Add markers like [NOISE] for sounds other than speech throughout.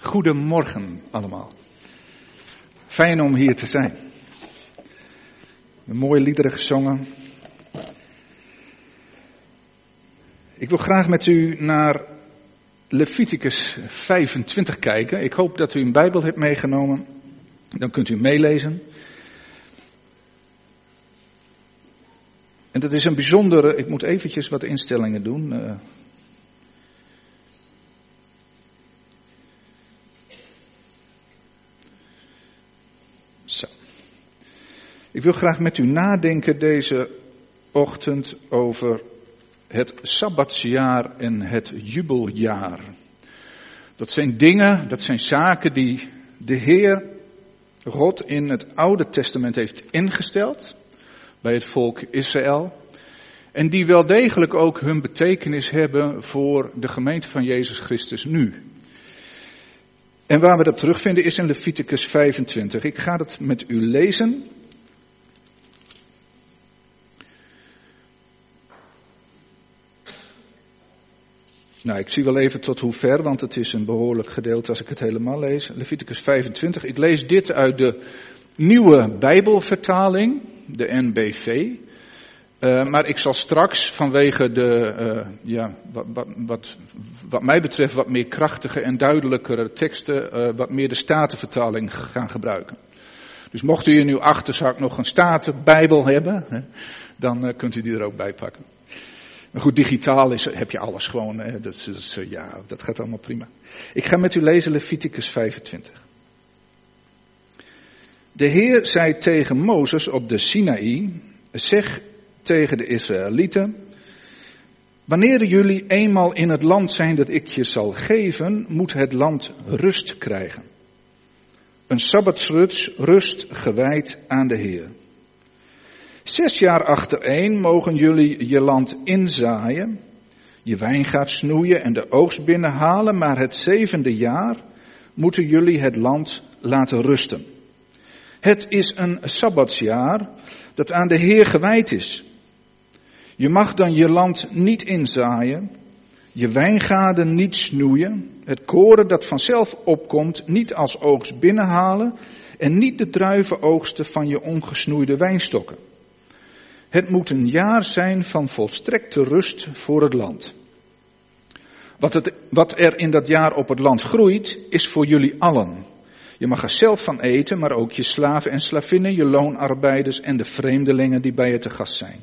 Goedemorgen allemaal. Fijn om hier te zijn. Een mooie liederen gezongen. Ik wil graag met u naar Leviticus 25 kijken. Ik hoop dat u een Bijbel hebt meegenomen. Dan kunt u meelezen. En dat is een bijzondere, ik moet eventjes wat instellingen doen. Ik wil graag met u nadenken deze ochtend over het Sabbatsjaar en het jubeljaar. Dat zijn dingen, dat zijn zaken die de Heer God in het Oude Testament heeft ingesteld bij het volk Israël. En die wel degelijk ook hun betekenis hebben voor de gemeente van Jezus Christus nu. En waar we dat terugvinden is in Leviticus 25. Ik ga het met u lezen. Nou, ik zie wel even tot hoe ver, want het is een behoorlijk gedeelte als ik het helemaal lees. Leviticus 25. Ik lees dit uit de nieuwe Bijbelvertaling, de NBV. Uh, maar ik zal straks vanwege de, uh, ja, wat, wat, wat, mij betreft wat meer krachtige en duidelijkere teksten, uh, wat meer de Statenvertaling gaan gebruiken. Dus mocht u in uw achterzak nog een Statenbijbel hebben, hè, dan kunt u die er ook bij pakken. Maar goed, digitaal is, heb je alles gewoon, dat, dat, ja, dat gaat allemaal prima. Ik ga met u lezen Leviticus 25. De Heer zei tegen Mozes op de Sinaï, zeg tegen de Israëlieten, wanneer jullie eenmaal in het land zijn dat ik je zal geven, moet het land rust krijgen. Een sabbatsrust rust gewijd aan de Heer. Zes jaar achtereen mogen jullie je land inzaaien, je wijngaard snoeien en de oogst binnenhalen, maar het zevende jaar moeten jullie het land laten rusten. Het is een sabbatsjaar dat aan de Heer gewijd is. Je mag dan je land niet inzaaien, je wijngaarden niet snoeien, het koren dat vanzelf opkomt niet als oogst binnenhalen en niet de druivenoogsten van je ongesnoeide wijnstokken. Het moet een jaar zijn van volstrekte rust voor het land. Wat, wat er in dat jaar op het land groeit, is voor jullie allen. Je mag er zelf van eten, maar ook je slaven en slavinnen, je loonarbeiders en de vreemdelingen die bij je te gast zijn.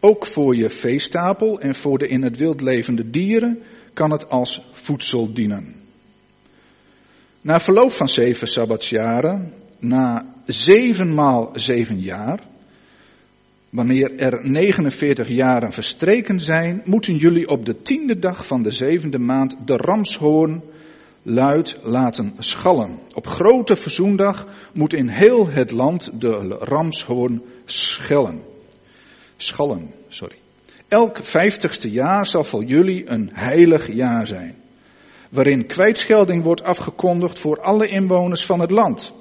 Ook voor je veestapel en voor de in het wild levende dieren kan het als voedsel dienen. Na verloop van zeven sabbatsjaren, na zeven maal zeven jaar, wanneer er 49 jaren verstreken zijn, moeten jullie op de tiende dag van de zevende maand de ramshoorn luid laten schallen. Op grote verzoendag moet in heel het land de ramshoorn schellen. Schallen, sorry. Elk vijftigste jaar zal voor jullie een heilig jaar zijn. Waarin kwijtschelding wordt afgekondigd voor alle inwoners van het land.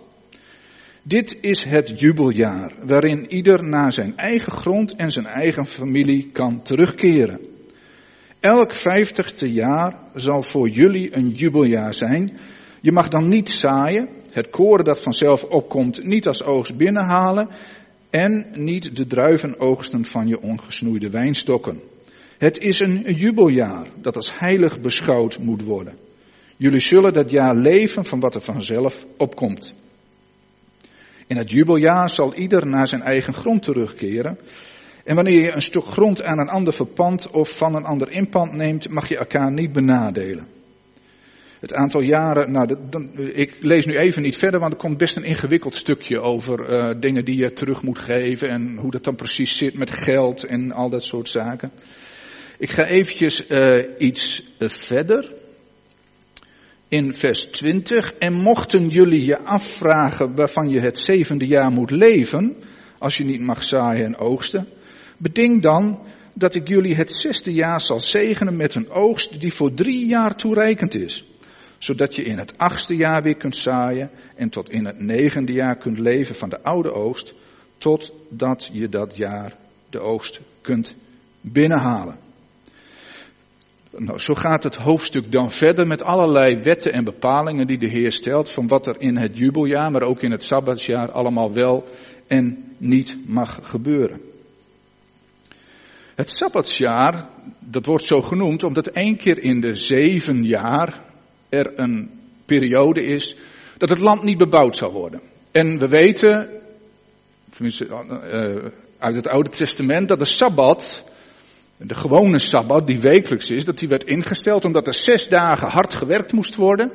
Dit is het jubeljaar, waarin ieder naar zijn eigen grond en zijn eigen familie kan terugkeren. Elk vijftigste jaar zal voor jullie een jubeljaar zijn. Je mag dan niet zaaien, het koren dat vanzelf opkomt niet als oogst binnenhalen en niet de druivenoogsten van je ongesnoeide wijnstokken. Het is een jubeljaar dat als heilig beschouwd moet worden. Jullie zullen dat jaar leven van wat er vanzelf opkomt. In het jubeljaar zal ieder naar zijn eigen grond terugkeren. En wanneer je een stuk grond aan een ander verpand of van een ander inpand neemt, mag je elkaar niet benadelen. Het aantal jaren, nou, dan, ik lees nu even niet verder, want er komt best een ingewikkeld stukje over uh, dingen die je terug moet geven en hoe dat dan precies zit met geld en al dat soort zaken. Ik ga eventjes uh, iets uh, verder. In vers 20. En mochten jullie je afvragen waarvan je het zevende jaar moet leven, als je niet mag zaaien en oogsten, Beding dan dat ik jullie het zesde jaar zal zegenen met een oogst die voor drie jaar toereikend is. Zodat je in het achtste jaar weer kunt zaaien en tot in het negende jaar kunt leven van de oude oogst, totdat je dat jaar de oogst kunt binnenhalen. Nou, zo gaat het hoofdstuk dan verder met allerlei wetten en bepalingen die de Heer stelt van wat er in het jubeljaar, maar ook in het sabbatsjaar allemaal wel en niet mag gebeuren. Het sabbatsjaar, dat wordt zo genoemd omdat één keer in de zeven jaar er een periode is dat het land niet bebouwd zal worden. En we weten, tenminste uh, uit het Oude Testament, dat de Sabbat, de gewone Sabbat die wekelijks is, dat die werd ingesteld omdat er zes dagen hard gewerkt moest worden.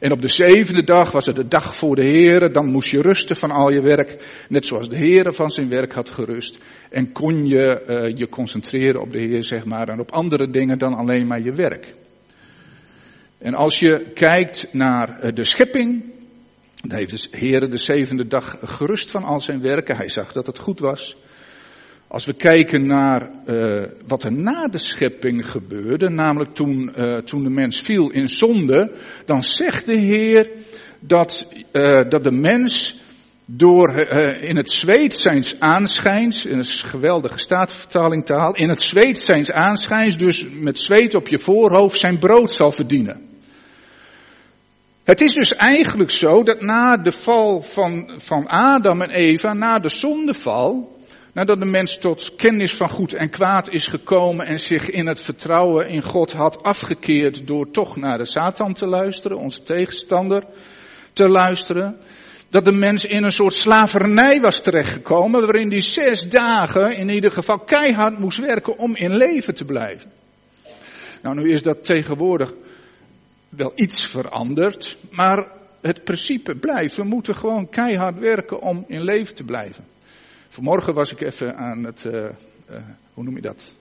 En op de zevende dag was het de dag voor de Heer, dan moest je rusten van al je werk, net zoals de Heer van zijn werk had gerust. En kon je uh, je concentreren op de Heer, zeg maar, en op andere dingen dan alleen maar je werk. En als je kijkt naar eh, de schepping, dan heeft de Heer de zevende dag gerust van al zijn werken. Hij zag dat het goed was. Als we kijken naar uh, wat er na de schepping gebeurde, namelijk toen, uh, toen de mens viel in zonde, dan zegt de Heer dat, uh, dat de mens door in het zweet zijns aanschijns, in een geweldige staatvertaling taal, in het zweet zijns aanschijns, dus met zweet op je voorhoofd, zijn brood zal verdienen. Het is dus eigenlijk zo dat na de val van, van Adam en Eva, na de zondeval, nadat de mens tot kennis van goed en kwaad is gekomen en zich in het vertrouwen in God had afgekeerd door toch naar de Satan te luisteren, onze tegenstander te luisteren, dat de mens in een soort slavernij was terechtgekomen, waarin die zes dagen in ieder geval keihard moest werken om in leven te blijven. Nou, nu is dat tegenwoordig wel iets veranderd, maar het principe blijft. We moeten gewoon keihard werken om in leven te blijven. Vanmorgen was ik even aan het, uh, hoe noem je dat?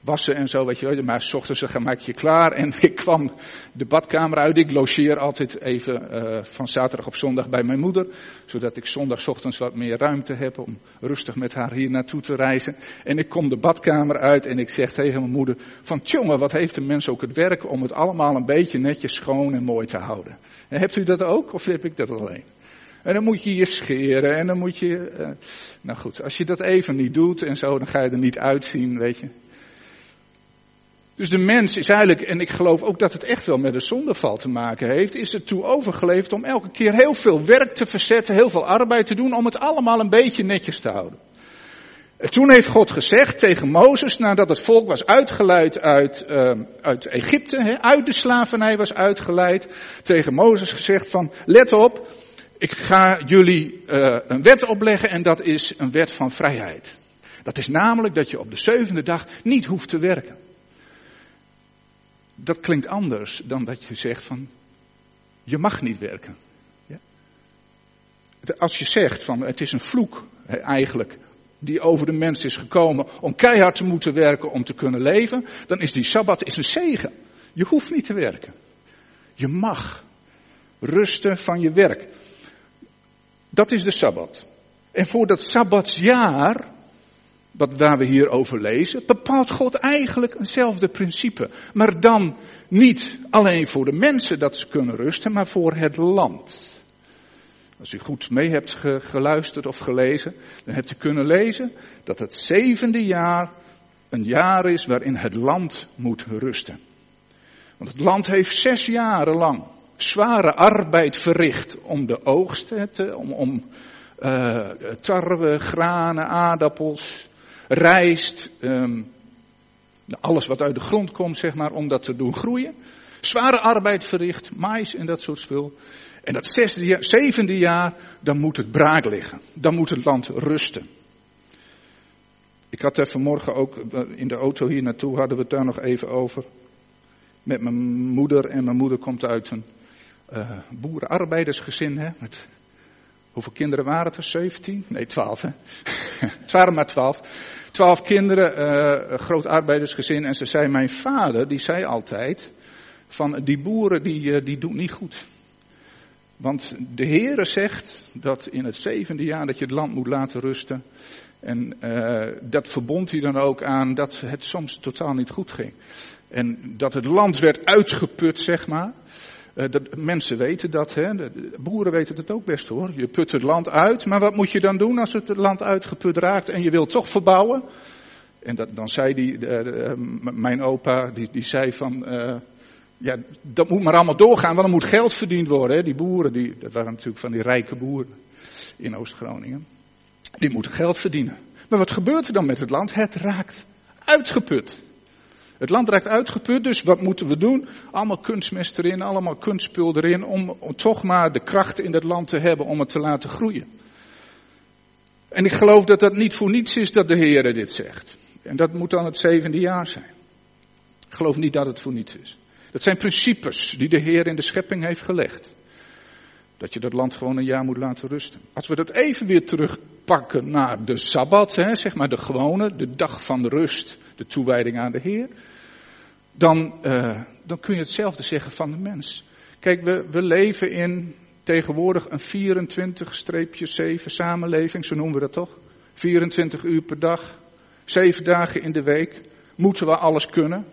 Wassen en zo, weet je wel. Maar s ochtends maak je klaar en [LAUGHS] ik kwam de badkamer uit. Ik logeer altijd even uh, van zaterdag op zondag bij mijn moeder. Zodat ik zondagochtends wat meer ruimte heb om rustig met haar hier naartoe te reizen. En ik kom de badkamer uit en ik zeg tegen mijn moeder van tjonge, wat heeft de mens ook het werk om het allemaal een beetje netjes schoon en mooi te houden. En hebt u dat ook of heb ik dat alleen? En dan moet je je scheren en dan moet je, uh, nou goed, als je dat even niet doet en zo, dan ga je er niet uitzien, weet je. Dus de mens is eigenlijk, en ik geloof ook dat het echt wel met de zondeval te maken heeft, is er toe overgeleefd om elke keer heel veel werk te verzetten, heel veel arbeid te doen, om het allemaal een beetje netjes te houden. En toen heeft God gezegd tegen Mozes, nadat het volk was uitgeleid uit, uh, uit Egypte, uit de slavernij was uitgeleid, tegen Mozes gezegd van, let op, ik ga jullie uh, een wet opleggen en dat is een wet van vrijheid. Dat is namelijk dat je op de zevende dag niet hoeft te werken. Dat klinkt anders dan dat je zegt van, je mag niet werken. Ja? Als je zegt van, het is een vloek eigenlijk, die over de mens is gekomen om keihard te moeten werken om te kunnen leven, dan is die Sabbat is een zegen. Je hoeft niet te werken. Je mag rusten van je werk. Dat is de Sabbat. En voor dat Sabbatsjaar, wat waar we hier over lezen, bepaalt God eigenlijk eenzelfde principe. Maar dan niet alleen voor de mensen dat ze kunnen rusten, maar voor het land. Als u goed mee hebt geluisterd of gelezen, dan hebt u kunnen lezen dat het zevende jaar een jaar is waarin het land moet rusten. Want het land heeft zes jaren lang zware arbeid verricht om de oogst, te, om, om uh, tarwe, granen, aardappels, rijst, um, alles wat uit de grond komt, zeg maar, om dat te doen groeien. Zware arbeid verricht, mais en dat soort spul. En dat zesde, zevende jaar, dan moet het braak liggen. Dan moet het land rusten. Ik had er vanmorgen ook in de auto hier naartoe, hadden we het daar nog even over. Met mijn moeder. En mijn moeder komt uit een uh, boerenarbeidersgezin. Hè, met, hoeveel kinderen waren het er? 17? Nee, 12. Hè? [LAUGHS] het waren maar 12. 12 kinderen, uh, groot arbeidersgezin. En ze zei, mijn vader, die zei altijd, van die boeren die, uh, die doen niet goed. Want de Heere zegt dat in het zevende jaar dat je het land moet laten rusten. En uh, dat verbond hij dan ook aan dat het soms totaal niet goed ging. En dat het land werd uitgeput, zeg maar. Uh, dat, mensen weten dat, hè? De boeren weten het ook best hoor. Je put het land uit, maar wat moet je dan doen als het land uitgeput raakt en je wilt toch verbouwen? En dat, dan zei die, uh, mijn opa, die, die zei van, uh, ja, dat moet maar allemaal doorgaan, want er moet geld verdiend worden. Hè? Die boeren, die, dat waren natuurlijk van die rijke boeren in Oost-Groningen. Die moeten geld verdienen. Maar wat gebeurt er dan met het land? Het raakt uitgeput. Het land raakt uitgeput, dus wat moeten we doen? Allemaal kunstmest erin, allemaal kunstspul erin, om, toch maar de kracht in het land te hebben om het te laten groeien. En ik geloof dat dat niet voor niets is dat de Heer dit zegt. En dat moet dan het zevende jaar zijn. Ik geloof niet dat het voor niets is. Dat zijn principes die de Heer in de schepping heeft gelegd. Dat je dat land gewoon een jaar moet laten rusten. Als we dat even weer terugpakken naar de Sabbat, hè, zeg maar de gewone, de dag van rust, de toewijding aan de Heer. Dan, uh, dan kun je hetzelfde zeggen van de mens. Kijk, we, we leven in tegenwoordig een 24-7 samenleving, zo noemen we dat toch? 24 uur per dag, 7 dagen in de week. Moeten we alles kunnen?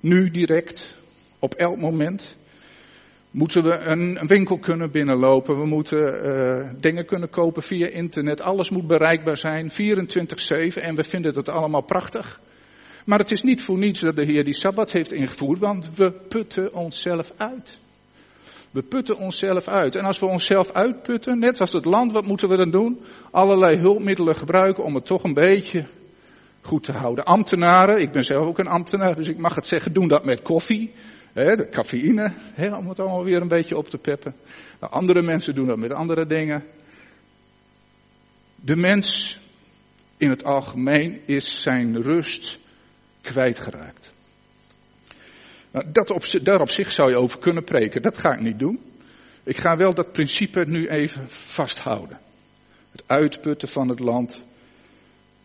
Nu direct, op elk moment. Moeten we een, winkel kunnen binnenlopen? We moeten uh, dingen kunnen kopen via internet. Alles moet bereikbaar zijn, 24-7. En we vinden dat allemaal prachtig. Maar het is niet voor niets dat de Heer die Sabbat heeft ingevoerd, want we putten onszelf uit. We putten onszelf uit. En als we onszelf uitputten, net als het land, wat moeten we dan doen? Allerlei hulpmiddelen gebruiken om het toch een beetje goed te houden. Ambtenaren, ik ben zelf ook een ambtenaar, dus ik mag het zeggen, doen dat met koffie. De cafeïne, om het allemaal weer een beetje op te peppen. Nou, andere mensen doen dat met andere dingen. De mens in het algemeen is zijn rust kwijtgeraakt. Nou, dat op, daar op zich zou je over kunnen preken. Dat ga ik niet doen. Ik ga wel dat principe nu even vasthouden. Het uitputten van het land.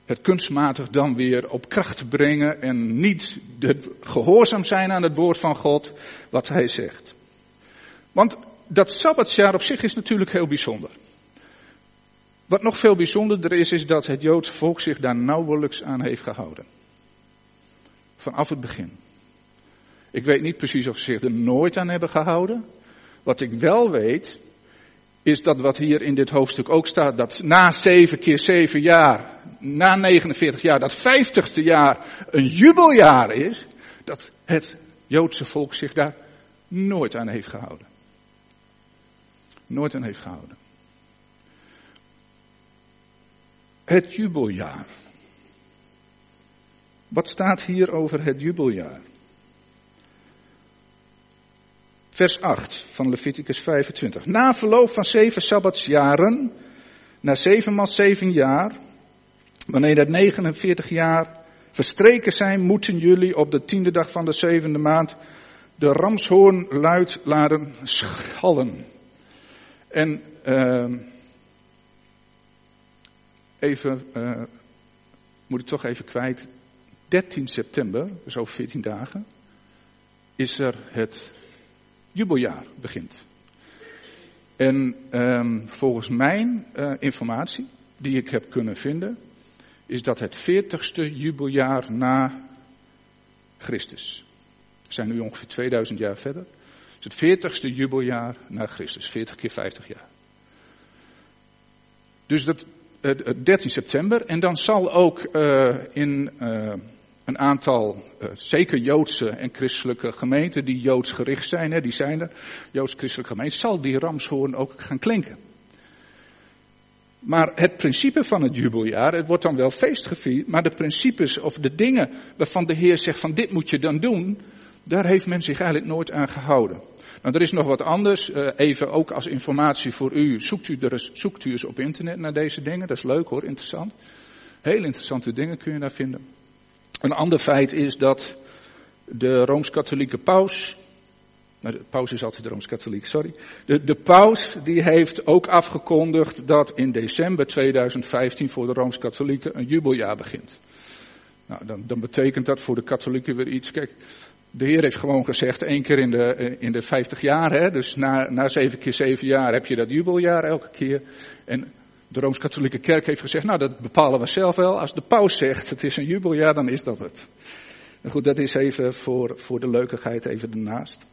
Het kunstmatig dan weer op kracht brengen en niet de, gehoorzaam zijn aan het woord van God, wat hij zegt. Want dat Sabbatsjaar op zich is natuurlijk heel bijzonder. Wat nog veel bijzonderder is, is dat het Joodse volk zich daar nauwelijks aan heeft gehouden. Vanaf het begin. Ik weet niet precies of ze zich er nooit aan hebben gehouden. Wat ik wel weet, is dat wat hier in dit hoofdstuk ook staat, dat na zeven keer zeven jaar, na 49 jaar, dat vijftigste jaar een jubeljaar is, dat het Joodse volk zich daar nooit aan heeft gehouden. Nooit aan heeft gehouden. Het jubeljaar. Wat staat hier over het jubeljaar? Vers 8 van Leviticus 25. Na verloop van zeven sabbatsjaren, na zevenmaal zeven jaar, wanneer dat 49 jaar verstreken zijn, moeten jullie op de tiende dag van de zevende maand de ramshoorn luid laten schallen. En uh, even, uh, moet ik toch even kwijt, 13 september, dus over 14 dagen, is er het jubeljaar begint. En um, volgens mijn uh, informatie, die ik heb kunnen vinden, is dat het veertigste jubeljaar na Christus. We zijn nu ongeveer 2000 jaar verder. Het is het veertigste jubeljaar na Christus, 40 keer 50 jaar. Dus dat, uh, 13 september, en dan zal ook uh, in uh, een aantal, uh, zeker Joodse en christelijke gemeenten die Joods gericht zijn, die zijn er, Joods-christelijke gemeenten, zal die ramshoorn ook gaan klinken. Maar het principe van het jubeljaar, het wordt dan wel feest gevierd, maar de principes of de dingen waarvan de Heer zegt van dit moet je dan doen, daar heeft men zich eigenlijk nooit aan gehouden. Nou, er is nog wat anders, uh, even ook als informatie voor u, zoekt u, er, zoekt u eens op internet naar deze dingen, dat is leuk hoor, interessant. Heel interessante dingen kun je daar vinden. Een ander feit is dat de Rooms-Katholieke paus, nou, de paus is altijd Rooms-Katholiek, sorry. De, de paus die heeft ook afgekondigd dat in december 2015 voor de Rooms-Katholieken een jubeljaar begint. Nou, dan, dan betekent dat voor de katholieken weer iets. Kijk, de Heer heeft gewoon gezegd, één keer in de, in de 50 jaar, hè, dus na, na zeven keer zeven jaar heb je dat jubeljaar elke keer. En de Rooms-Katholieke Kerk heeft gezegd, nou dat bepalen we zelf wel. Als de paus zegt het is een jubeljaar, dan is dat het. Nou goed, dat is even voor, voor de leukigheid even ernaast.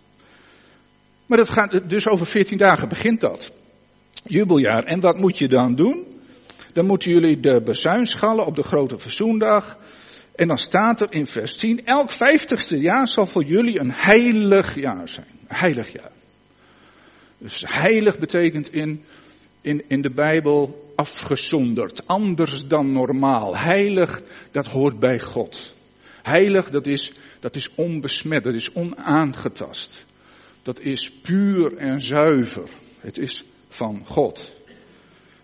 Maar dat gaat, dus over 14 dagen begint dat. Jubeljaar. En wat moet je dan doen? Dan moeten jullie de bezuinschallen op de grote verzoendag. En dan staat er in vers 10, elk vijftigste jaar zal voor jullie een heilig jaar zijn. Heilig jaar. Dus heilig betekent in, in, in de Bijbel afgezonderd, anders dan normaal. Heilig, dat hoort bij God. Heilig, dat is, dat is onbesmet, dat is onaangetast. Dat is puur en zuiver. Het is van God.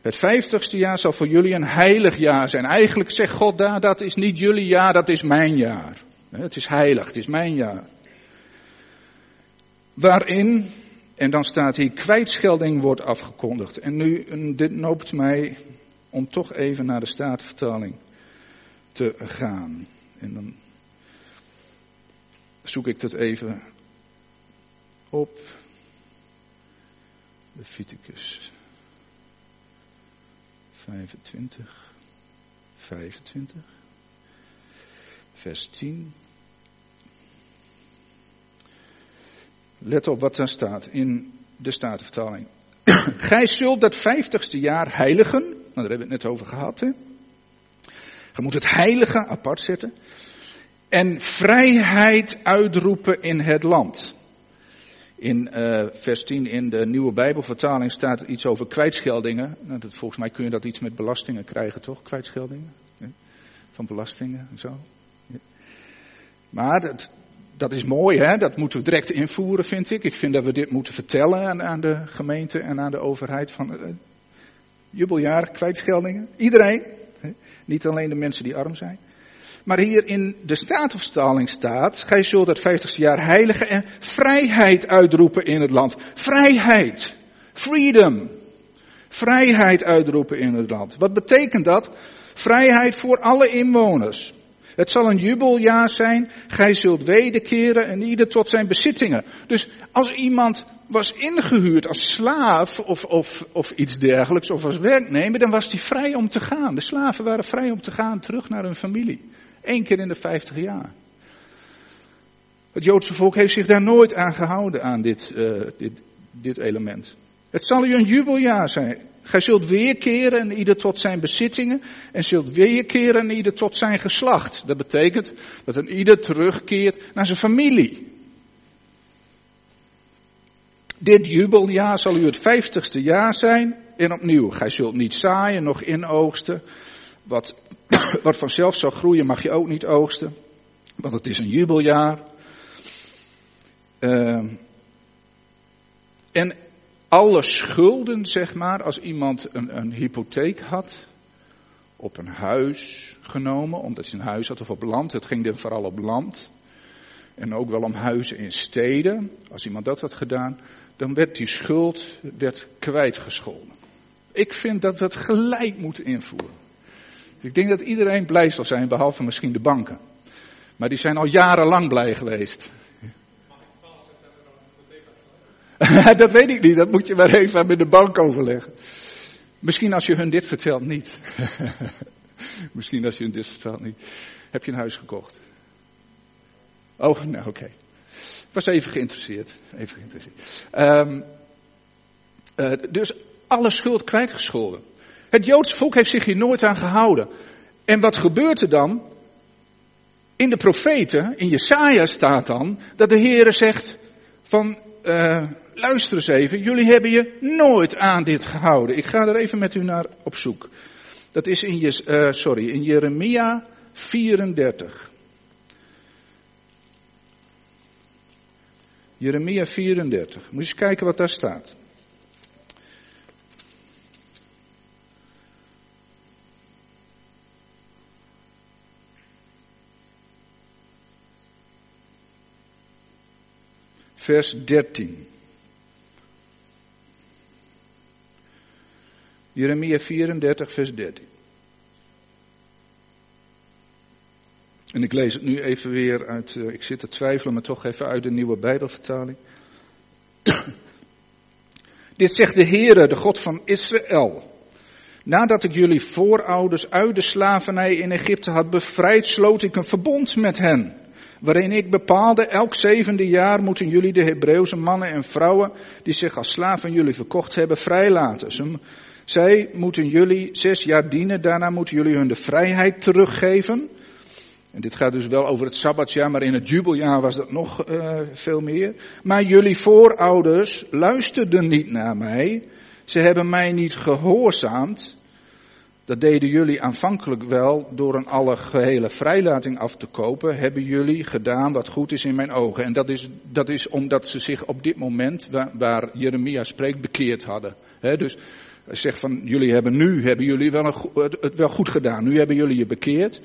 Het vijftigste jaar zal voor jullie een heilig jaar zijn. Eigenlijk zegt God daar, dat is niet jullie jaar, dat is mijn jaar. Het is heilig, het is mijn jaar. Waarin, en dan staat hier, kwijtschelding wordt afgekondigd. En nu, dit noopt mij om toch even naar de Statenvertaling te gaan. En dan zoek ik dat even op. Leviticus 25, 25, vers 10. Let op wat daar staat in de Statenvertaling. [CLEARS THROAT] Gij zult dat vijftigste jaar heiligen. Nou, daar hebben we het net over gehad. Hè? Je moet het heilige apart zetten. En vrijheid uitroepen in het land. In uh, vers 10 in de nieuwe Bijbelvertaling staat iets over kwijtscheldingen. Nou, dat, volgens mij kun je dat iets met belastingen krijgen, toch? Kwijtscheldingen? Van belastingen en zo. Maar dat, dat is mooi, hè? Dat moeten we direct invoeren, vind ik. Ik vind dat we dit moeten vertellen aan, aan de gemeente en aan de overheid. Van uh, jubeljaar, kwijtscheldingen. Iedereen. Hè? Niet alleen de mensen die arm zijn. Maar hier in de Statenvertaling staat, gij zult het vijftigste jaar heilige en vrijheid uitroepen in het land. Vrijheid. Freedom. Vrijheid uitroepen in het land. Wat betekent dat? Vrijheid voor alle inwoners. Het zal een jubeljaar zijn. Gij zult wederkeren en ieder tot zijn bezittingen. Dus als iemand was ingehuurd als slaaf of, of, of iets dergelijks, of als werknemer, dan was hij vrij om te gaan. De slaven waren vrij om te gaan terug naar hun familie. Eén keer in de vijftig jaar. Het Joodse volk heeft zich daar nooit aan gehouden, aan dit, uh, dit, dit element. Het zal u een jubeljaar zijn. Gij zult weerkeren en ieder tot zijn bezittingen en zult weerkeren en ieder tot zijn geslacht. Dat betekent dat een ieder terugkeert naar zijn familie. Dit jubeljaar zal u het vijftigste jaar zijn en opnieuw. Gij zult niet zaaien, nog inoogsten. Wat [COUGHS] wat vanzelf zal groeien mag je ook niet oogsten. Want het is een jubeljaar. Uh, en alle schulden, zeg maar, als iemand een, een hypotheek had op een huis genomen, omdat hij een huis had of op land, het ging dan vooral op land. En ook wel om huizen in steden. Als iemand dat had gedaan, dan werd die schuld werd kwijtgescholden. Ik vind dat we het gelijk moeten invoeren. Ik denk dat iedereen blij zal zijn, behalve misschien de banken. Maar die zijn al jarenlang blij geweest. [LAUGHS] dat weet ik niet, dat moet je maar even met de bank overleggen. Misschien als je hun dit vertelt niet. [LAUGHS] Misschien als je hun dit vertelt niet. Heb je een huis gekocht? Oh, nou oké. Okay. Was even geïnteresseerd. Even geïnteresseerd. Um, dus alle schuld kwijtgescholden. Het Joodse volk heeft zich hier nooit aan gehouden. En wat gebeurt er dan? In de profeten, in Jesaja staat dan, dat de Heere zegt van, uh, luister eens even, jullie hebben je nooit aan dit gehouden. Ik ga er even met u naar op zoek. Dat is in, uh, sorry, in Jeremia 34. Jeremia 34. Moet je eens kijken wat daar staat. vers 13. Jeremia 34, vers 13. En ik lees het nu even weer uit, uh, ik zit te twijfelen, maar toch even uit de nieuwe Bijbelvertaling. [CLEARS THROAT] Dit zegt de Heere, de God van Israël. Nadat ik jullie voorouders uit de slavernij in Egypte had bevrijd, sloot ik een verbond met hen waarin ik bepaalde, elk zevende jaar moeten jullie de Hebreeuwse mannen en vrouwen die zich als slaven jullie verkocht hebben vrijlaten. Zij moeten jullie zes jaar dienen, daarna moeten jullie hun de vrijheid teruggeven. En dit gaat dus wel over het Sabbatjaar, maar in het jubeljaar was dat nog uh, veel meer. Maar jullie voorouders luisterden niet naar mij. Ze hebben mij niet gehoorzaamd. Dat deden jullie aanvankelijk wel door een algehele vrijlating af te kopen. Hebben jullie gedaan wat goed is in mijn ogen. En dat is, dat is omdat ze zich op dit moment, waar, waar Jeremia spreekt, bekeerd hadden. dus hij zegt van, jullie hebben nu, hebben jullie wel een, het wel goed gedaan. Nu hebben jullie je bekeerd.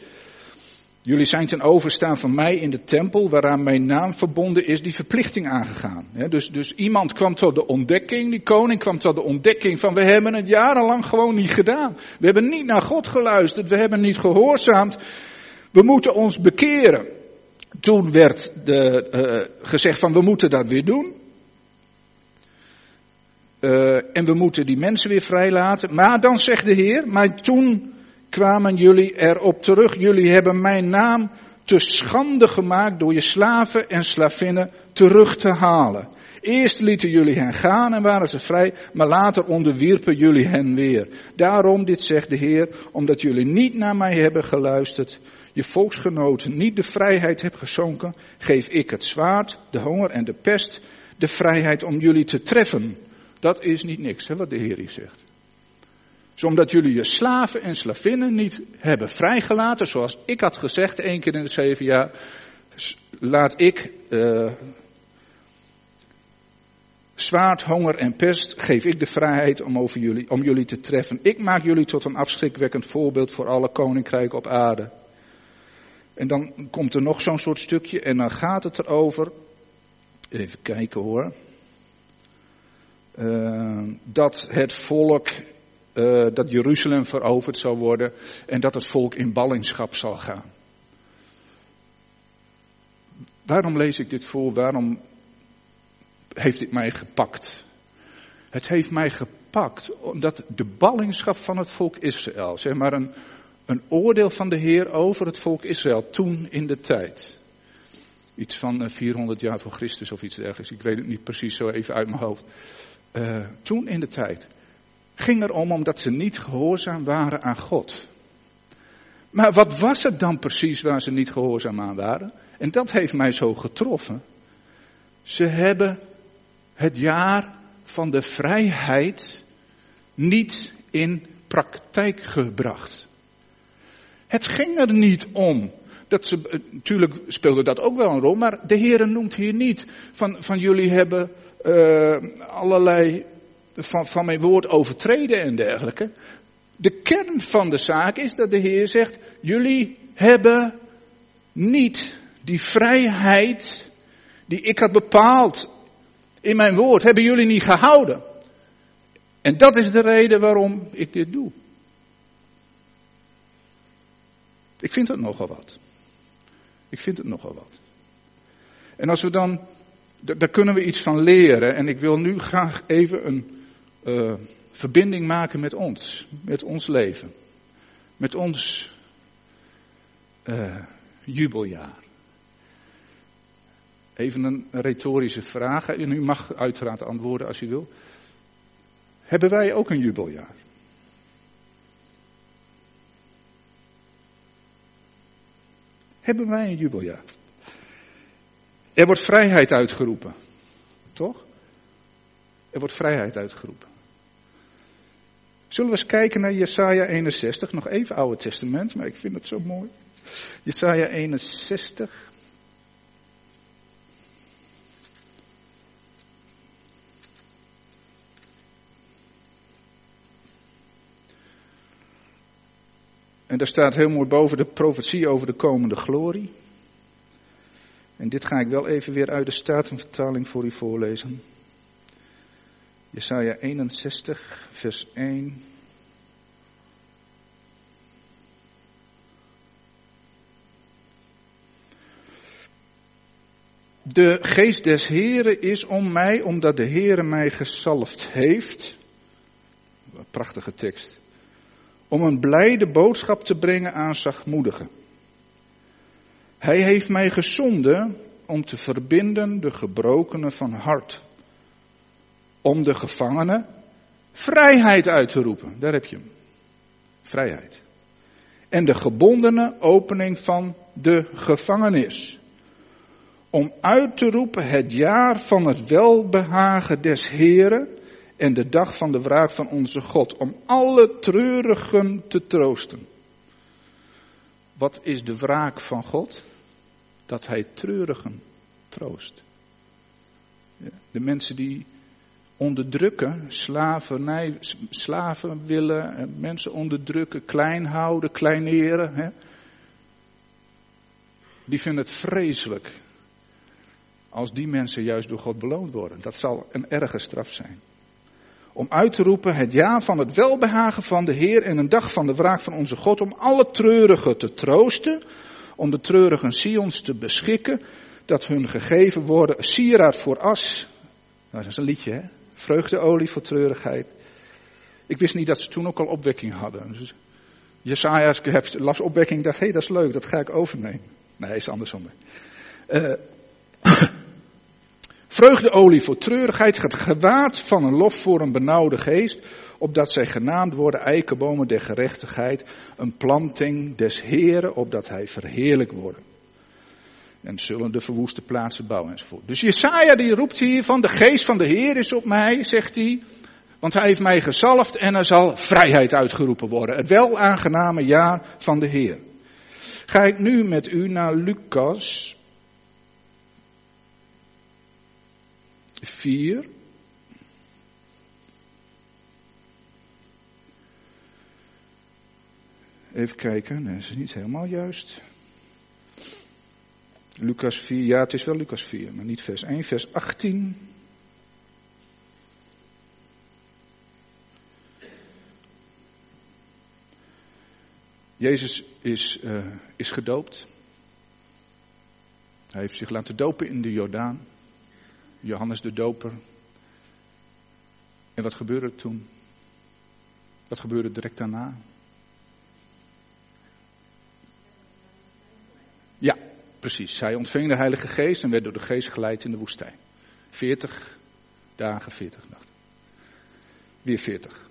Jullie zijn ten overstaan van mij in de tempel, waaraan mijn naam verbonden is, die verplichting aangegaan. dus, dus iemand kwam tot de ontdekking, die koning kwam tot de ontdekking van we hebben het jarenlang gewoon niet gedaan. We hebben niet naar God geluisterd, we hebben niet gehoorzaamd. We moeten ons bekeren. Toen werd de, uh, gezegd van we moeten dat weer doen. Uh, en we moeten die mensen weer vrijlaten. Maar dan zegt de Heer, maar toen kwamen jullie erop terug. Jullie hebben mijn naam te schande gemaakt door je slaven en slavinnen terug te halen. Eerst lieten jullie hen gaan en waren ze vrij, maar later onderwierpen jullie hen weer. Daarom, dit zegt de Heer, omdat jullie niet naar mij hebben geluisterd, je volksgenoten niet de vrijheid hebben gezonken, geef ik het zwaard, de honger en de pest, de vrijheid om jullie te treffen. Dat is niet niks, hè, wat de Heer hier zegt. Dus omdat jullie je slaven en slavinnen niet hebben vrijgelaten, zoals ik had gezegd één keer in de zeven jaar, laat ik uh, zwaard, honger en pest, geef ik de vrijheid om, over jullie, om jullie te treffen. Ik maak jullie tot een afschrikwekkend voorbeeld voor alle koninkrijken op aarde. En dan komt er nog zo'n soort stukje en dan gaat het erover, even kijken hoor, uh, dat het volk uh, dat Jeruzalem veroverd zal worden en dat het volk in ballingschap zal gaan. Waarom lees ik dit voor? Waarom heeft dit mij gepakt? Het heeft mij gepakt omdat de ballingschap van het volk Israël, zeg maar een, een oordeel van de Heer over het volk Israël toen in de tijd. Iets van 400 jaar voor Christus of iets dergelijks. Ik weet het niet precies zo even uit mijn hoofd. Uh, toen in de tijd ging erom omdat ze niet gehoorzaam waren aan God. Maar wat was het dan precies waar ze niet gehoorzaam aan waren? En dat heeft mij zo getroffen. Ze hebben het jaar van de vrijheid niet in praktijk gebracht. Het ging er niet om dat ze, natuurlijk speelde dat ook wel een rol, maar de Heer noemt hier niet van, van jullie hebben uh, allerlei van, van mijn woord overtreden en dergelijke. De kern van de zaak is dat de Heer zegt, jullie hebben niet die vrijheid die ik had bepaald in mijn woord, hebben jullie niet gehouden. En dat is de reden waarom ik dit doe. Ik vind het nogal wat. Ik vind het nogal wat. En als we dan, daar kunnen we iets van leren. En ik wil nu graag even een uh, verbinding maken met ons, met ons leven, met ons uh, jubeljaar. Even een retorische vraag, en u mag uiteraard antwoorden als u wil. Hebben wij ook een jubeljaar? Hebben wij een jubeljaar? Er wordt vrijheid uitgeroepen, toch? Er wordt vrijheid uitgeroepen. Zullen we eens kijken naar Jesaja 61, nog even Oude Testament, maar ik vind het zo mooi. Jesaja 61. En daar staat heel mooi boven de profetie over de komende glorie. En dit ga ik wel even weer uit de Statenvertaling voor u voorlezen. Jesaja 61, vers 1. De geest des Heren is om mij, omdat de Heere mij gesalfd heeft. Prachtige tekst. Om een blijde boodschap te brengen aan zachtmoedigen. Hij heeft mij gezonden om te verbinden de gebrokenen van hart om de gevangenen vrijheid uit te roepen. Daar heb je hem. Vrijheid. en de gebondene opening van de gevangenis. Om uit te roepen het jaar van het welbehagen des Heren en de dag van de wraak van onze God. Om alle treurigen te troosten. Wat is de wraak van God? Dat hij treurigen troost. De mensen die onderdrukken, slavernij, slaven willen, mensen onderdrukken, klein houden, kleineren. Hè? Die vinden het vreselijk als die mensen juist door God beloond worden. Dat zal een erge straf zijn. Om uit te roepen het ja van het welbehagen van de Heer en een dag van de wraak van onze God. Om alle treurigen te troosten. Om de treurigen Sions te beschikken. Dat hun gegeven worden sieraad voor as. Nou, dat is een liedje hè. Vreugdeolie voor treurigheid. Ik wist niet dat ze toen ook al opwekking hadden. Dus Jesaja las opwekking dacht, hé hey, dat is leuk, dat ga ik overnemen. Nee, is andersom. Uh, vreugdeolie voor treurigheid, het gewaad van een lof voor een benauwde geest, opdat zij genaamd worden eikenbomen der gerechtigheid, een planting des Heren, opdat hij verheerlijk wordt. En zullen de verwoeste plaatsen bouwen enzovoort. Dus Jesaja die roept hier van de geest van de Heer is op mij, zegt hij. Want hij heeft mij gezalfd en er zal vrijheid uitgeroepen worden. Het wel aangename jaar van de Heer. Ga ik nu met u naar Lucas 4. Even kijken, nee, dat is niet helemaal juist. Lucas 4, ja het is wel Lucas 4, maar niet vers 1, vers 18. Jezus is, uh, is gedoopt. Hij heeft zich laten dopen in de Jordaan. Johannes de Doper. En wat gebeurde toen? Wat gebeurde direct daarna? Ja, precies. Hij ontving de Heilige Geest en werd door de Geest geleid in de woestijn. 40 dagen, 40 nachten. Weer 40.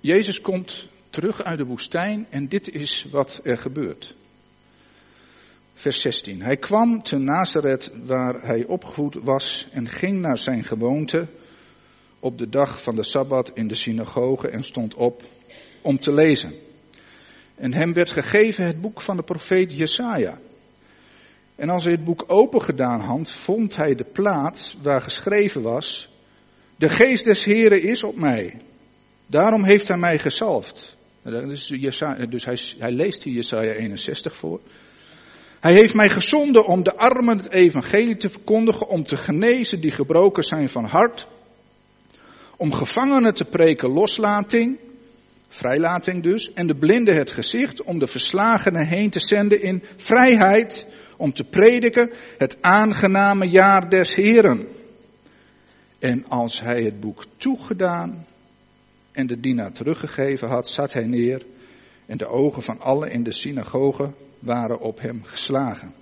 Jezus komt terug uit de woestijn en dit is wat er gebeurt. Vers 16. Hij kwam te Nazareth waar hij opgevoed was en ging naar zijn gewoonte op de dag van de Sabbat in de synagoge en stond op om te lezen. En hem werd gegeven het boek van de profeet Jesaja. En als hij het boek open gedaan had, vond hij de plaats waar geschreven was, de geest des Heren is op mij. Daarom heeft hij mij gezalfd. Dus, hij leest hier Jesaja 61 voor. Hij heeft mij gezonden om de armen het evangelie te verkondigen, om te genezen die gebroken zijn van hart, om gevangenen te preken loslating, vrijlating dus, en de blinden het gezicht, om de verslagenen heen te zenden in vrijheid, om te prediken het aangename jaar des Heren. En als hij het boek toegedaan en de dienaar teruggegeven had, zat hij neer en de ogen van allen in de synagoge waren op hem geslagen.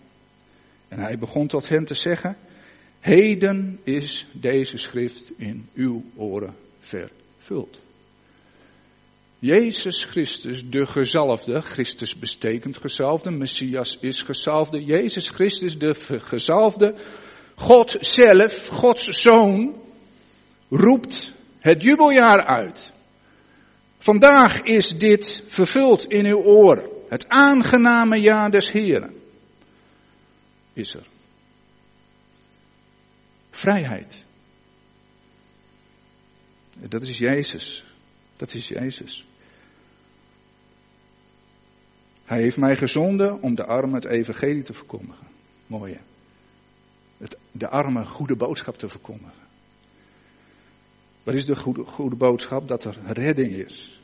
En hij begon tot hen te zeggen, heden is deze schrift in uw oren vervuld. Jezus Christus, de gezalfde, Christus bestekend gezalfde, Messias is gezalfde, Jezus Christus, de gezalfde, God zelf, Gods Zoon, roept het jubeljaar uit. Vandaag is dit vervuld in uw oren. Het aangename jaar des Heren is er. Vrijheid. Dat is Jezus. Dat is Jezus. Hij heeft mij gezonden om de armen het evangelie te verkondigen. Mooi Het, de armen goede boodschap te verkondigen. Wat is de goede, goede boodschap? Dat er redding is.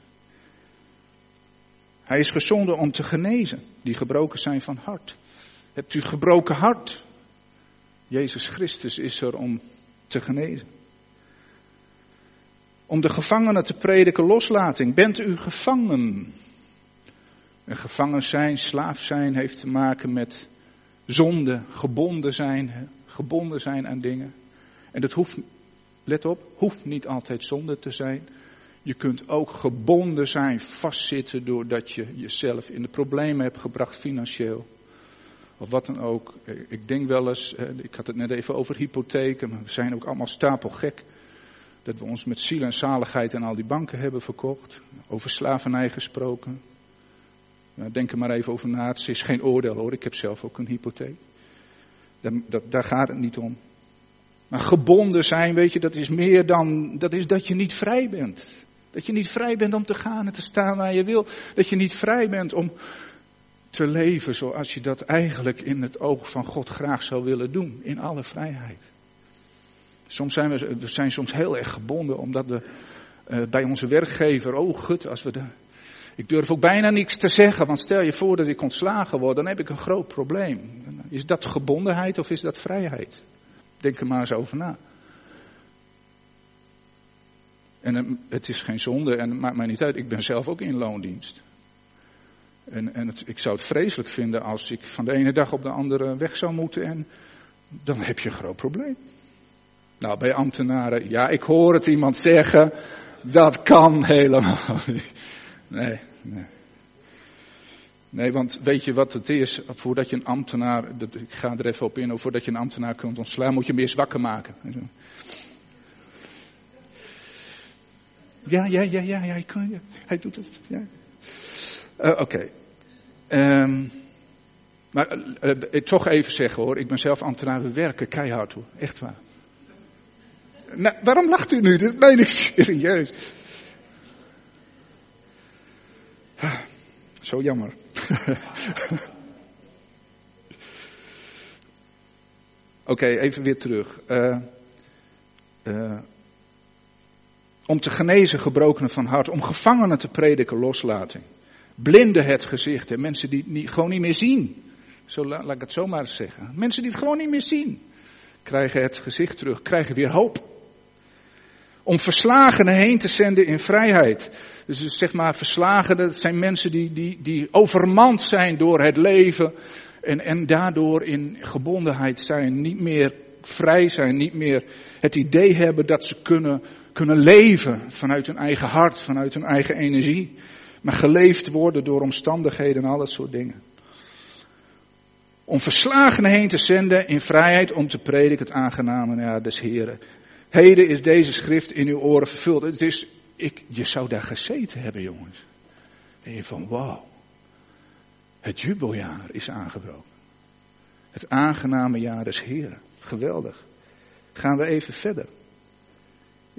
Hij is gezonden om te genezen, die gebroken zijn van hart. Hebt u gebroken hart? Jezus Christus is er om te genezen. Om de gevangenen te prediken loslating. Bent u gevangen? En gevangen zijn, slaaf zijn, heeft te maken met zonde, gebonden zijn, gebonden zijn aan dingen. En dat hoeft, let op, hoeft niet altijd zonde te zijn. Je kunt ook gebonden zijn, vastzitten doordat je jezelf in de problemen hebt gebracht financieel. Of wat dan ook. Ik denk wel eens, ik had het net even over hypotheken, maar we zijn ook allemaal stapelgek. Dat we ons met ziel en zaligheid aan al die banken hebben verkocht. Over slavernij gesproken. Denk er maar even over na. Het is geen oordeel hoor. Ik heb zelf ook een hypotheek. Dat, daar gaat het niet om. Maar gebonden zijn, weet je, dat is meer dan, dat is dat je niet vrij bent. Dat je niet vrij bent om te gaan en te staan waar je wil. Dat je niet vrij bent om te leven zoals je dat eigenlijk in het oog van God graag zou willen doen. In alle vrijheid. Soms zijn we, we zijn soms heel erg gebonden omdat we uh, bij onze werkgever, oh gut, als we de, ik durf ook bijna niks te zeggen, want stel je voor dat ik ontslagen word, dan heb ik een groot probleem. Is dat gebondenheid of is dat vrijheid? Denk er maar eens over na. En het is geen zonde en het maakt mij niet uit. Ik ben zelf ook in loondienst. En, en het, ik zou het vreselijk vinden als ik van de ene dag op de andere weg zou moeten en dan heb je een groot probleem. Nou, bij ambtenaren, ja, ik hoor het iemand zeggen, dat kan helemaal [LAUGHS] niet. Nee, nee. Nee, want weet je wat het is? Voordat je een ambtenaar, ik ga er even op in, voordat je een ambtenaar kunt ontslaan, moet je hem eerst wakker maken. Ja, ja, ja, ja, ja, hij, kan, hij doet het. Ja. Uh, Oké. Okay. Um, maar uh, toch even zeggen hoor, ik ben zelf ambtenaar, we werken keihard hoor, echt waar. Nou, waarom lacht u nu? Dit meen ik [LAUGHS] serieus. Zo jammer. [LAUGHS] Oké, even weer terug. Uh, om te genezen gebrokenen van hart, om gevangenen te prediken loslating. Blinden het gezicht, hè? mensen die niet, gewoon niet meer zien. Zo laat, ik het zomaar zeggen. Mensen die het gewoon niet meer zien, krijgen het gezicht terug, krijgen weer hoop. Om verslagenen heen te zenden in vrijheid. Dus zeg maar verslagen, dat zijn mensen die, die, die overmand zijn door het leven. En, en daardoor in gebondenheid zijn, niet meer vrij zijn, niet meer het idee hebben dat ze kunnen, kunnen leven vanuit hun eigen hart, vanuit hun eigen energie. Maar geleefd worden door omstandigheden en al dat soort dingen. Om verslagenen heen te zenden in vrijheid om te prediken het aangename ja, des Heren. Heden is deze schrift in uw oren vervuld. Het is, ik, je zou daar gezeten hebben, jongens. En je van, wauw. Het jubeljaar is aangebroken. Het aangename jaar des Heren. Geweldig. Gaan we even verder.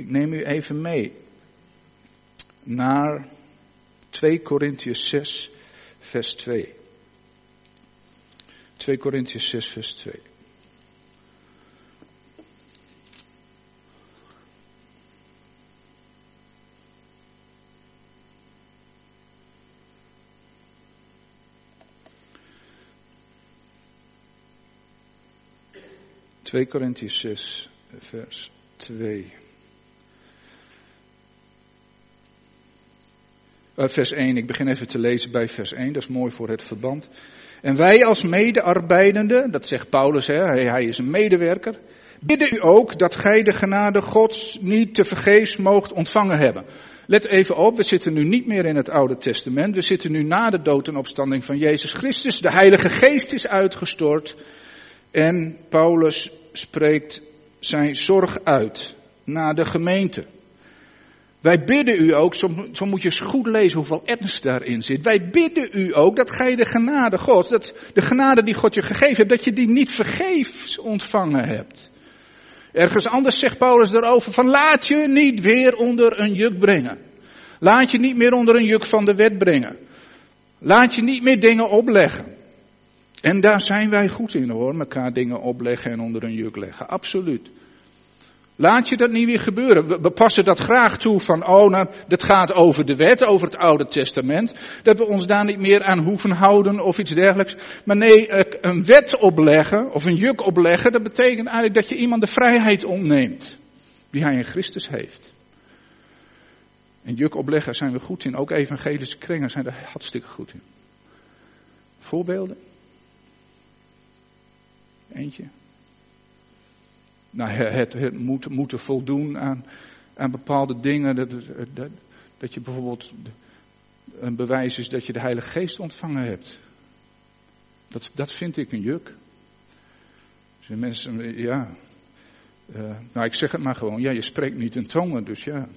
Ik neem u even mee naar 2 Korintiërs 6, vers 2. 2 Korintiërs 6, vers 2. 2 Korintiërs 6, vers 2. Uh, vers 1, ik begin even te lezen bij vers 1, dat is mooi voor het verband. En wij als medearbeidenden, dat zegt Paulus, hè, hij, hij is een medewerker, bidden u ook dat gij de genade Gods niet te vergeefs moogt ontvangen hebben. Let even op, we zitten nu niet meer in het Oude Testament, we zitten nu na de dood en opstanding van Jezus Christus. De Heilige Geest is uitgestort en Paulus spreekt zijn zorg uit naar de gemeente. Wij bidden u ook, zo, moet je eens goed lezen hoeveel ernst daarin zit. Wij bidden u ook dat gij de genade God, dat de genade die God je gegeven hebt, dat je die niet vergeefs ontvangen hebt. Ergens anders zegt Paulus erover van laat je niet weer onder een juk brengen. Laat je niet meer onder een juk van de wet brengen. Laat je niet meer dingen opleggen. En daar zijn wij goed in hoor, elkaar dingen opleggen en onder een juk leggen. Absoluut. Laat je dat niet weer gebeuren. We, passen dat graag toe van, oh, nou, dat gaat over de wet, over het Oude Testament. Dat we ons daar niet meer aan hoeven houden of iets dergelijks. Maar nee, een wet opleggen of een juk opleggen, dat betekent eigenlijk dat je iemand de vrijheid ontneemt. Die hij in Christus heeft. En juk opleggen zijn we goed in. Ook evangelische kringen zijn er hartstikke goed in. Voorbeelden? Eentje. Nou, het, het moet, moeten voldoen aan, aan bepaalde dingen. Dat, dat, dat je bijvoorbeeld een bewijs is dat je de Heilige Geest ontvangen hebt. Dat, dat vind ik een juk. Dus mensen, ja. Uh, nou, ik zeg het maar gewoon. Ja, je spreekt niet in tongen, dus ja.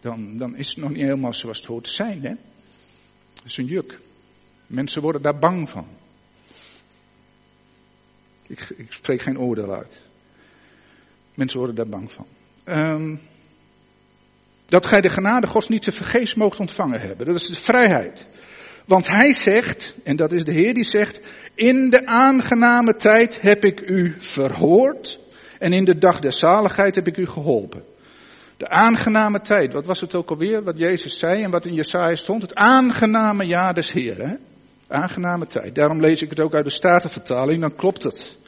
Dan, dan is het nog niet helemaal zoals het hoort te zijn, hè. Dat is een juk. Mensen worden daar bang van. Ik, ik spreek geen oordeel uit. Mensen worden daar bang van. Um, dat gij de genade Gods niet te vergeefs moogt ontvangen hebben. Dat is de vrijheid. Want hij zegt, en dat is de Heer die zegt, in de aangename tijd heb ik u verhoord en in de dag der zaligheid heb ik u geholpen. De aangename tijd, wat was het ook alweer, wat Jezus zei en wat in Jesaja stond? Het aangename jaar des Heeren. Aangename tijd. Daarom lees ik het ook uit de Statenvertaling, dan klopt het.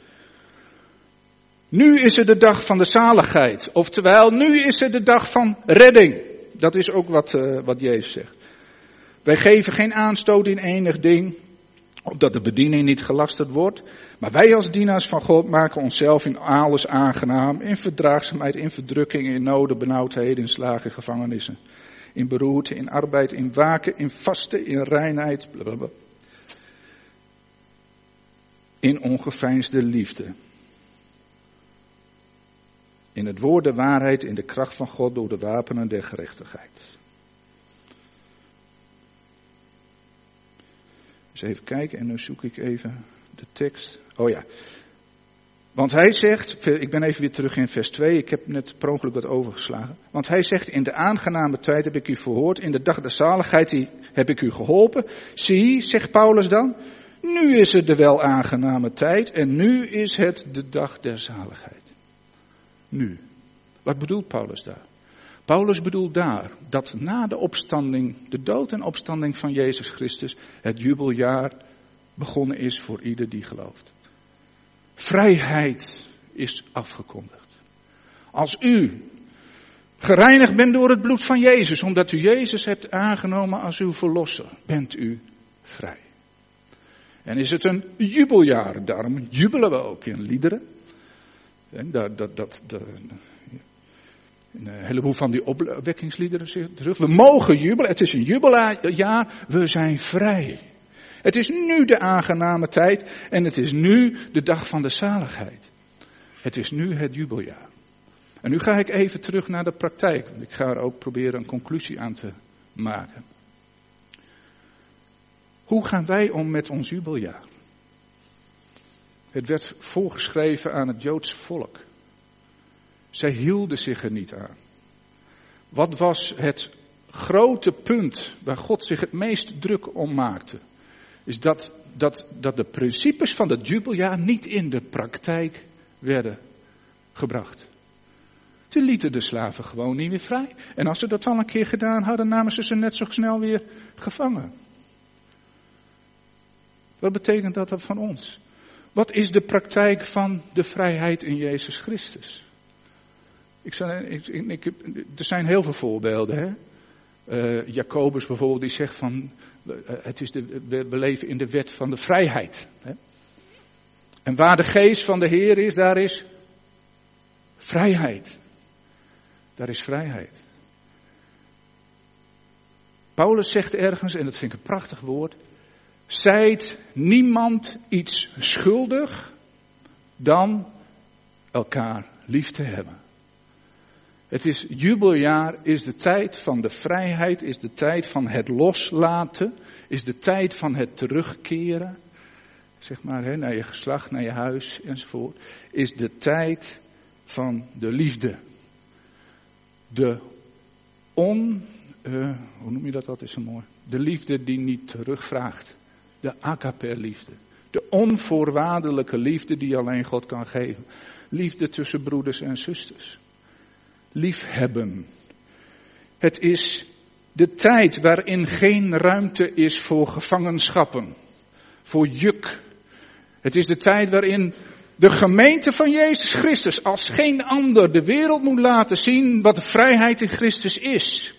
Nu is het de dag van de zaligheid. Oftewel, nu is het de dag van redding. Dat is ook wat, uh, wat Jezus zegt. Wij geven geen aanstoot in enig ding, opdat de bediening niet gelasterd wordt. Maar wij als dienaars van God maken onszelf in alles aangenaam. In verdraagzaamheid, in verdrukking, in noden, benauwdheden, in slagen, gevangenissen. In beroerte, in arbeid, in waken, in vasten, in reinheid. In ongeveinsde liefde. In het woord de waarheid, in de kracht van God door de wapenen der gerechtigheid. Dus even kijken en nu zoek ik even de tekst. Oh ja. Want hij zegt, ik ben even weer terug in vers 2, ik heb net per ongeluk wat overgeslagen. Want hij zegt, in de aangename tijd heb ik u verhoord, in de dag der zaligheid heb ik u geholpen. Zie, zegt Paulus dan, nu is het de wel aangename tijd en nu is het de dag der zaligheid nu. Wat bedoelt Paulus daar? Paulus bedoelt daar dat na de opstanding, de dood en opstanding van Jezus Christus, het jubeljaar begonnen is voor ieder die gelooft. Vrijheid is afgekondigd. Als u gereinigd bent door het bloed van Jezus, omdat u Jezus hebt aangenomen als uw verlosser, bent u vrij. En is het een jubeljaar, daarom jubelen we ook in liederen. Dat, dat, dat, een heleboel van die opwekkingsliederen zitten terug. We mogen jubelen, het is een jubeljaar, we zijn vrij. Het is nu de aangename tijd en het is nu de dag van de zaligheid. Het is nu het jubeljaar. En nu ga ik even terug naar de praktijk, want ik ga er ook proberen een conclusie aan te maken. Hoe gaan wij om met ons jubeljaar? Het werd voorgeschreven aan het Joodse volk. Zij hielden zich er niet aan. Wat was het grote punt waar God zich het meest druk om maakte? Is dat, dat, dat de principes van het jubeljaar niet in de praktijk werden gebracht. Ze lieten de slaven gewoon niet meer vrij. En als ze dat al een keer gedaan hadden, namen ze ze net zo snel weer gevangen. Wat betekent dat van ons? Wat is de praktijk van de vrijheid in Jezus Christus? Ik, ik, er zijn heel veel voorbeelden. Hè? Uh, Jacobus bijvoorbeeld, die zegt van, uh, het is de, we, we, leven in de wet van de vrijheid. Hè? En waar de geest van de Heer is, daar is vrijheid. Daar is vrijheid. Paulus zegt ergens, en dat vind ik een prachtig woord, zijt niemand iets schuldig dan elkaar lief te hebben. Het is jubeljaar, is de tijd van de vrijheid, is de tijd van het loslaten, is de tijd van het terugkeren, zeg maar, hè, naar je geslacht, naar je huis enzovoort, is de tijd van de liefde. De on, uh, hoe noem je dat altijd zo mooi? De liefde die niet terugvraagt. De agape liefde. De onvoorwaardelijke liefde die alleen God kan geven. Liefde tussen broeders en zusters. Liefhebben. Het is de tijd waarin geen ruimte is voor gevangenschappen. Voor juk. Het is de tijd waarin de gemeente van Jezus Christus als geen ander de wereld moet laten zien wat de vrijheid in Christus is.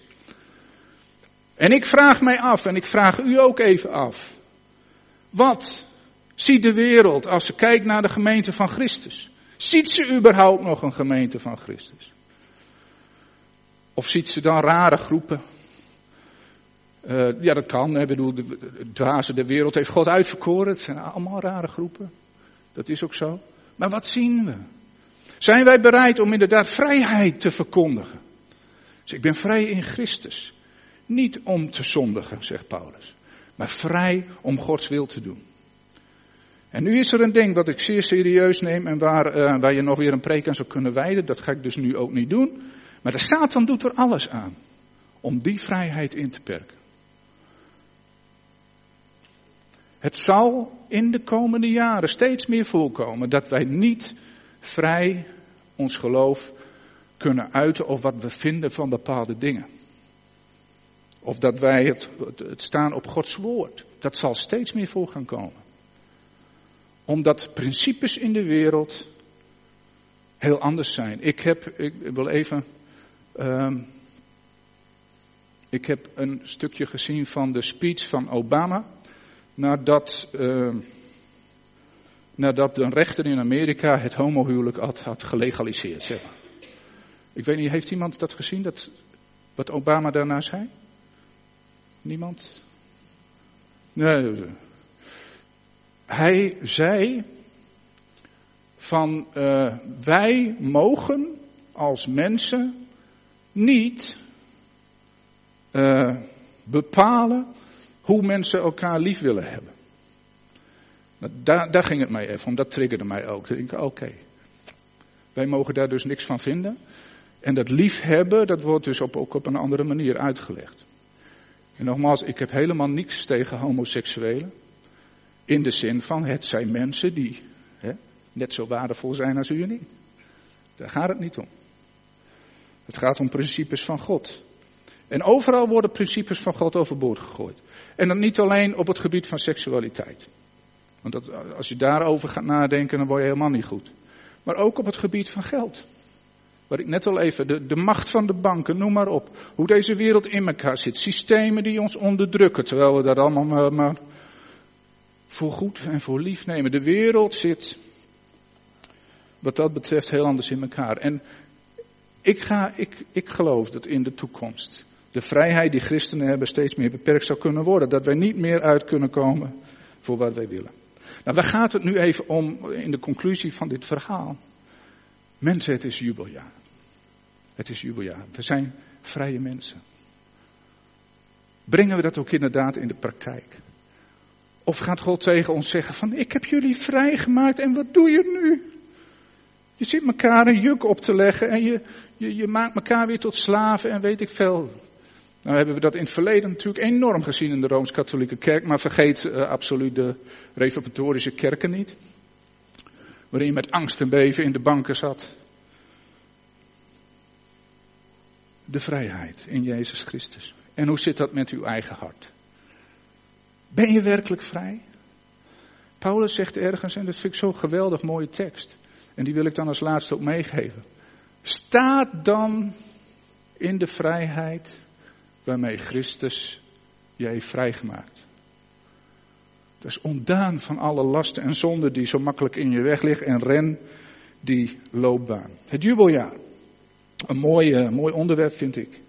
En ik vraag mij af, en ik vraag u ook even af. Wat ziet de wereld als ze kijkt naar de gemeente van Christus? Ziet ze überhaupt nog een gemeente van Christus? Of ziet ze dan rare groepen, Uh, ja, dat kan. Ik bedoel, de, de wereld heeft God uitverkoren. Het zijn allemaal rare groepen. Dat is ook zo. Maar wat zien we? Zijn wij bereid om inderdaad vrijheid te verkondigen? Dus ik ben vrij in Christus. Niet om te zondigen, zegt Paulus. Maar vrij om Gods wil te doen. En nu is er een ding dat ik zeer serieus neem en waar, uh, waar je nog weer een preek aan zou kunnen wijden. Dat ga ik dus nu ook niet doen. Maar de Satan doet er alles aan om die vrijheid in te perken. Het zal in de komende jaren steeds meer voorkomen dat wij niet vrij ons geloof kunnen uiten of wat we vinden van bepaalde dingen. Of dat wij het, het staan op Gods woord. Dat zal steeds meer voor gaan komen. Omdat principes in de wereld heel anders zijn. Ik heb, ik wil even, um, ik heb een stukje gezien van de speech van Obama. Nadat, uh, nadat een rechter in Amerika het homohuwelijk had, had gelegaliseerd. Zeg maar. Ik weet niet, heeft iemand dat gezien, dat, wat Obama daarna zei? Niemand? Nee. Hij zei van uh, wij mogen als mensen niet uh, bepalen hoe mensen elkaar lief willen hebben. Daar, daar ging het mij even om, dat triggerde mij ook. Ik oké, wij mogen daar dus niks van vinden. En dat liefhebben, dat wordt dus op, ook op een andere manier uitgelegd. En nogmaals, ik heb helemaal niks tegen homoseksuelen. In de zin van, het zijn mensen die hè, net zo waardevol zijn als u en ik. Daar gaat het niet om. Het gaat om principes van God. En overal worden principes van God overboord gegooid. En dan niet alleen op het gebied van seksualiteit. Want dat, als je daarover gaat nadenken, dan word je helemaal niet goed. Maar ook op het gebied van geld. Wat ik net al even, de, de macht van de banken, noem maar op. Hoe deze wereld in elkaar zit. Systemen die ons onderdrukken, terwijl we dat allemaal maar, voor goed en voor lief nemen. De wereld zit, wat dat betreft, heel anders in elkaar. En ik, ga, ik, ik geloof dat in de toekomst de vrijheid die christenen hebben steeds meer beperkt zou kunnen worden. Dat wij niet meer uit kunnen komen voor wat wij willen. Nou, waar gaat het nu even om in de conclusie van dit verhaal? Mensen, het is jubeljaar. Het is jubeljaar. We zijn vrije mensen. Brengen we dat ook inderdaad in de praktijk? Of gaat God tegen ons zeggen van ik heb jullie vrijgemaakt en wat doe je nu? Je zit elkaar een juk op te leggen en je, je, je maakt elkaar weer tot slaven en weet ik veel. Nou hebben we dat in het verleden natuurlijk enorm gezien in de Rooms-Katholieke Kerk, maar vergeet uh, absoluut de reformatorische kerken niet. Waarin je met angst en beven in de banken zat. De vrijheid in Jezus Christus. En hoe zit dat met uw eigen hart? Ben je werkelijk vrij? Paulus zegt ergens, en dat vind ik zo'n geweldig mooie tekst. En die wil ik dan als laatste ook meegeven. Staat dan in de vrijheid waarmee Christus je heeft vrijgemaakt. Dus ontdaan van alle lasten en zonden die zo makkelijk in je weg liggen en ren die loopbaan. Het jubeljaar. Een mooi, uh, mooi onderwerp vind ik.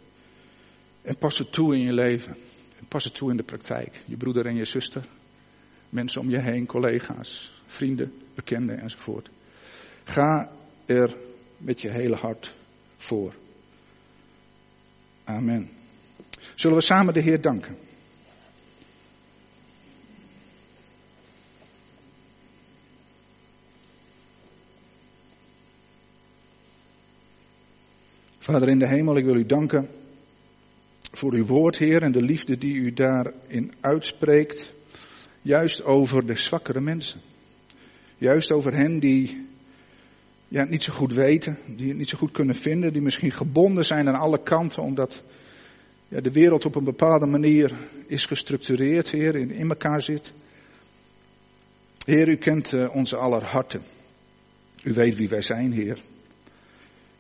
En pas het toe in je leven. En pas het toe in de praktijk. Je broeder en je zuster. Mensen om je heen, collega's, vrienden, bekenden enzovoort. Ga er met je hele hart voor. Amen. Zullen we samen de Heer danken? Vader in de hemel, ik wil u danken voor uw woord, Heer, en de liefde die u daarin uitspreekt. Juist over de zwakkere mensen. Juist over hen die ja, het niet zo goed weten, die het niet zo goed kunnen vinden, die misschien gebonden zijn aan alle kanten omdat ja, de wereld op een bepaalde manier is gestructureerd, Heer, in, in elkaar zit. Heer, u kent uh, onze aller harten. U weet wie wij zijn, Heer.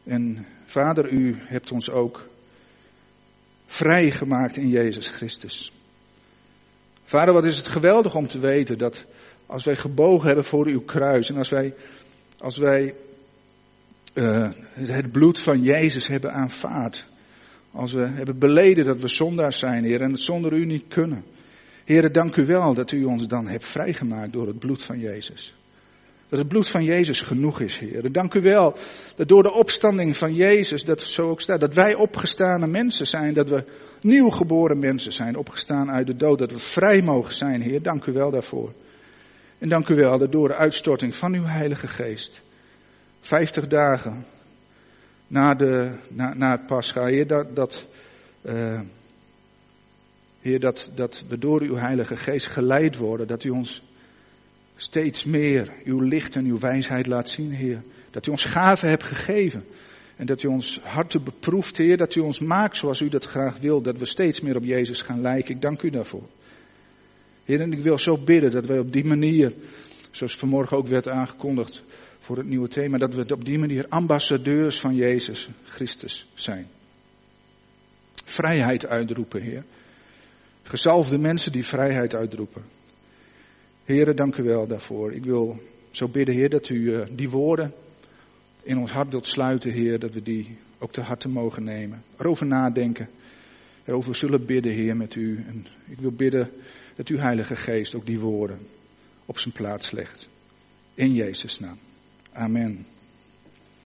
En Vader, u hebt ons ook vrijgemaakt in Jezus Christus. Vader, wat is het geweldig om te weten dat als wij gebogen hebben voor uw kruis en als wij, als wij uh, het bloed van Jezus hebben aanvaard, Als we hebben beleden dat we zondaars zijn, Heer, en het zonder u niet kunnen. Heer, dank u wel dat u ons dan hebt vrijgemaakt door het bloed van Jezus. Dat het bloed van Jezus genoeg is, Heer. Dank u wel dat door de opstanding van Jezus, dat zo ook staat, dat wij opgestane mensen zijn, dat we nieuw geboren mensen zijn, opgestaan uit de dood, dat we vrij mogen zijn, Heer. Dank u wel daarvoor. En dank u wel dat door de uitstorting van uw Heilige Geest, vijftig dagen na, de, na, na het Pascha, Heer, dat, dat, uh, Heer, dat, dat we door uw Heilige Geest geleid worden, dat u ons steeds meer uw licht en uw wijsheid laat zien, Heer. Dat u ons gaven hebt gegeven. En dat u ons harten beproeft, Heer. Dat u ons maakt zoals u dat graag wil. Dat we steeds meer op Jezus gaan lijken. Ik dank u daarvoor. Heer, en ik wil zo bidden dat wij op die manier, zoals vanmorgen ook werd aangekondigd voor het nieuwe thema, dat we op die manier ambassadeurs van Jezus Christus zijn. Vrijheid uitroepen, Heer. Gezalfde mensen die vrijheid uitroepen. Heren, dank u wel daarvoor. Ik wil zo bidden, Heer, dat u uh, die woorden in ons hart wilt sluiten, Heer, dat we die ook te harte mogen nemen. Erover nadenken, erover zullen bidden, Heer, met u. En ik wil bidden dat uw Heilige Geest ook die woorden op zijn plaats legt. In Jezus' naam. Amen.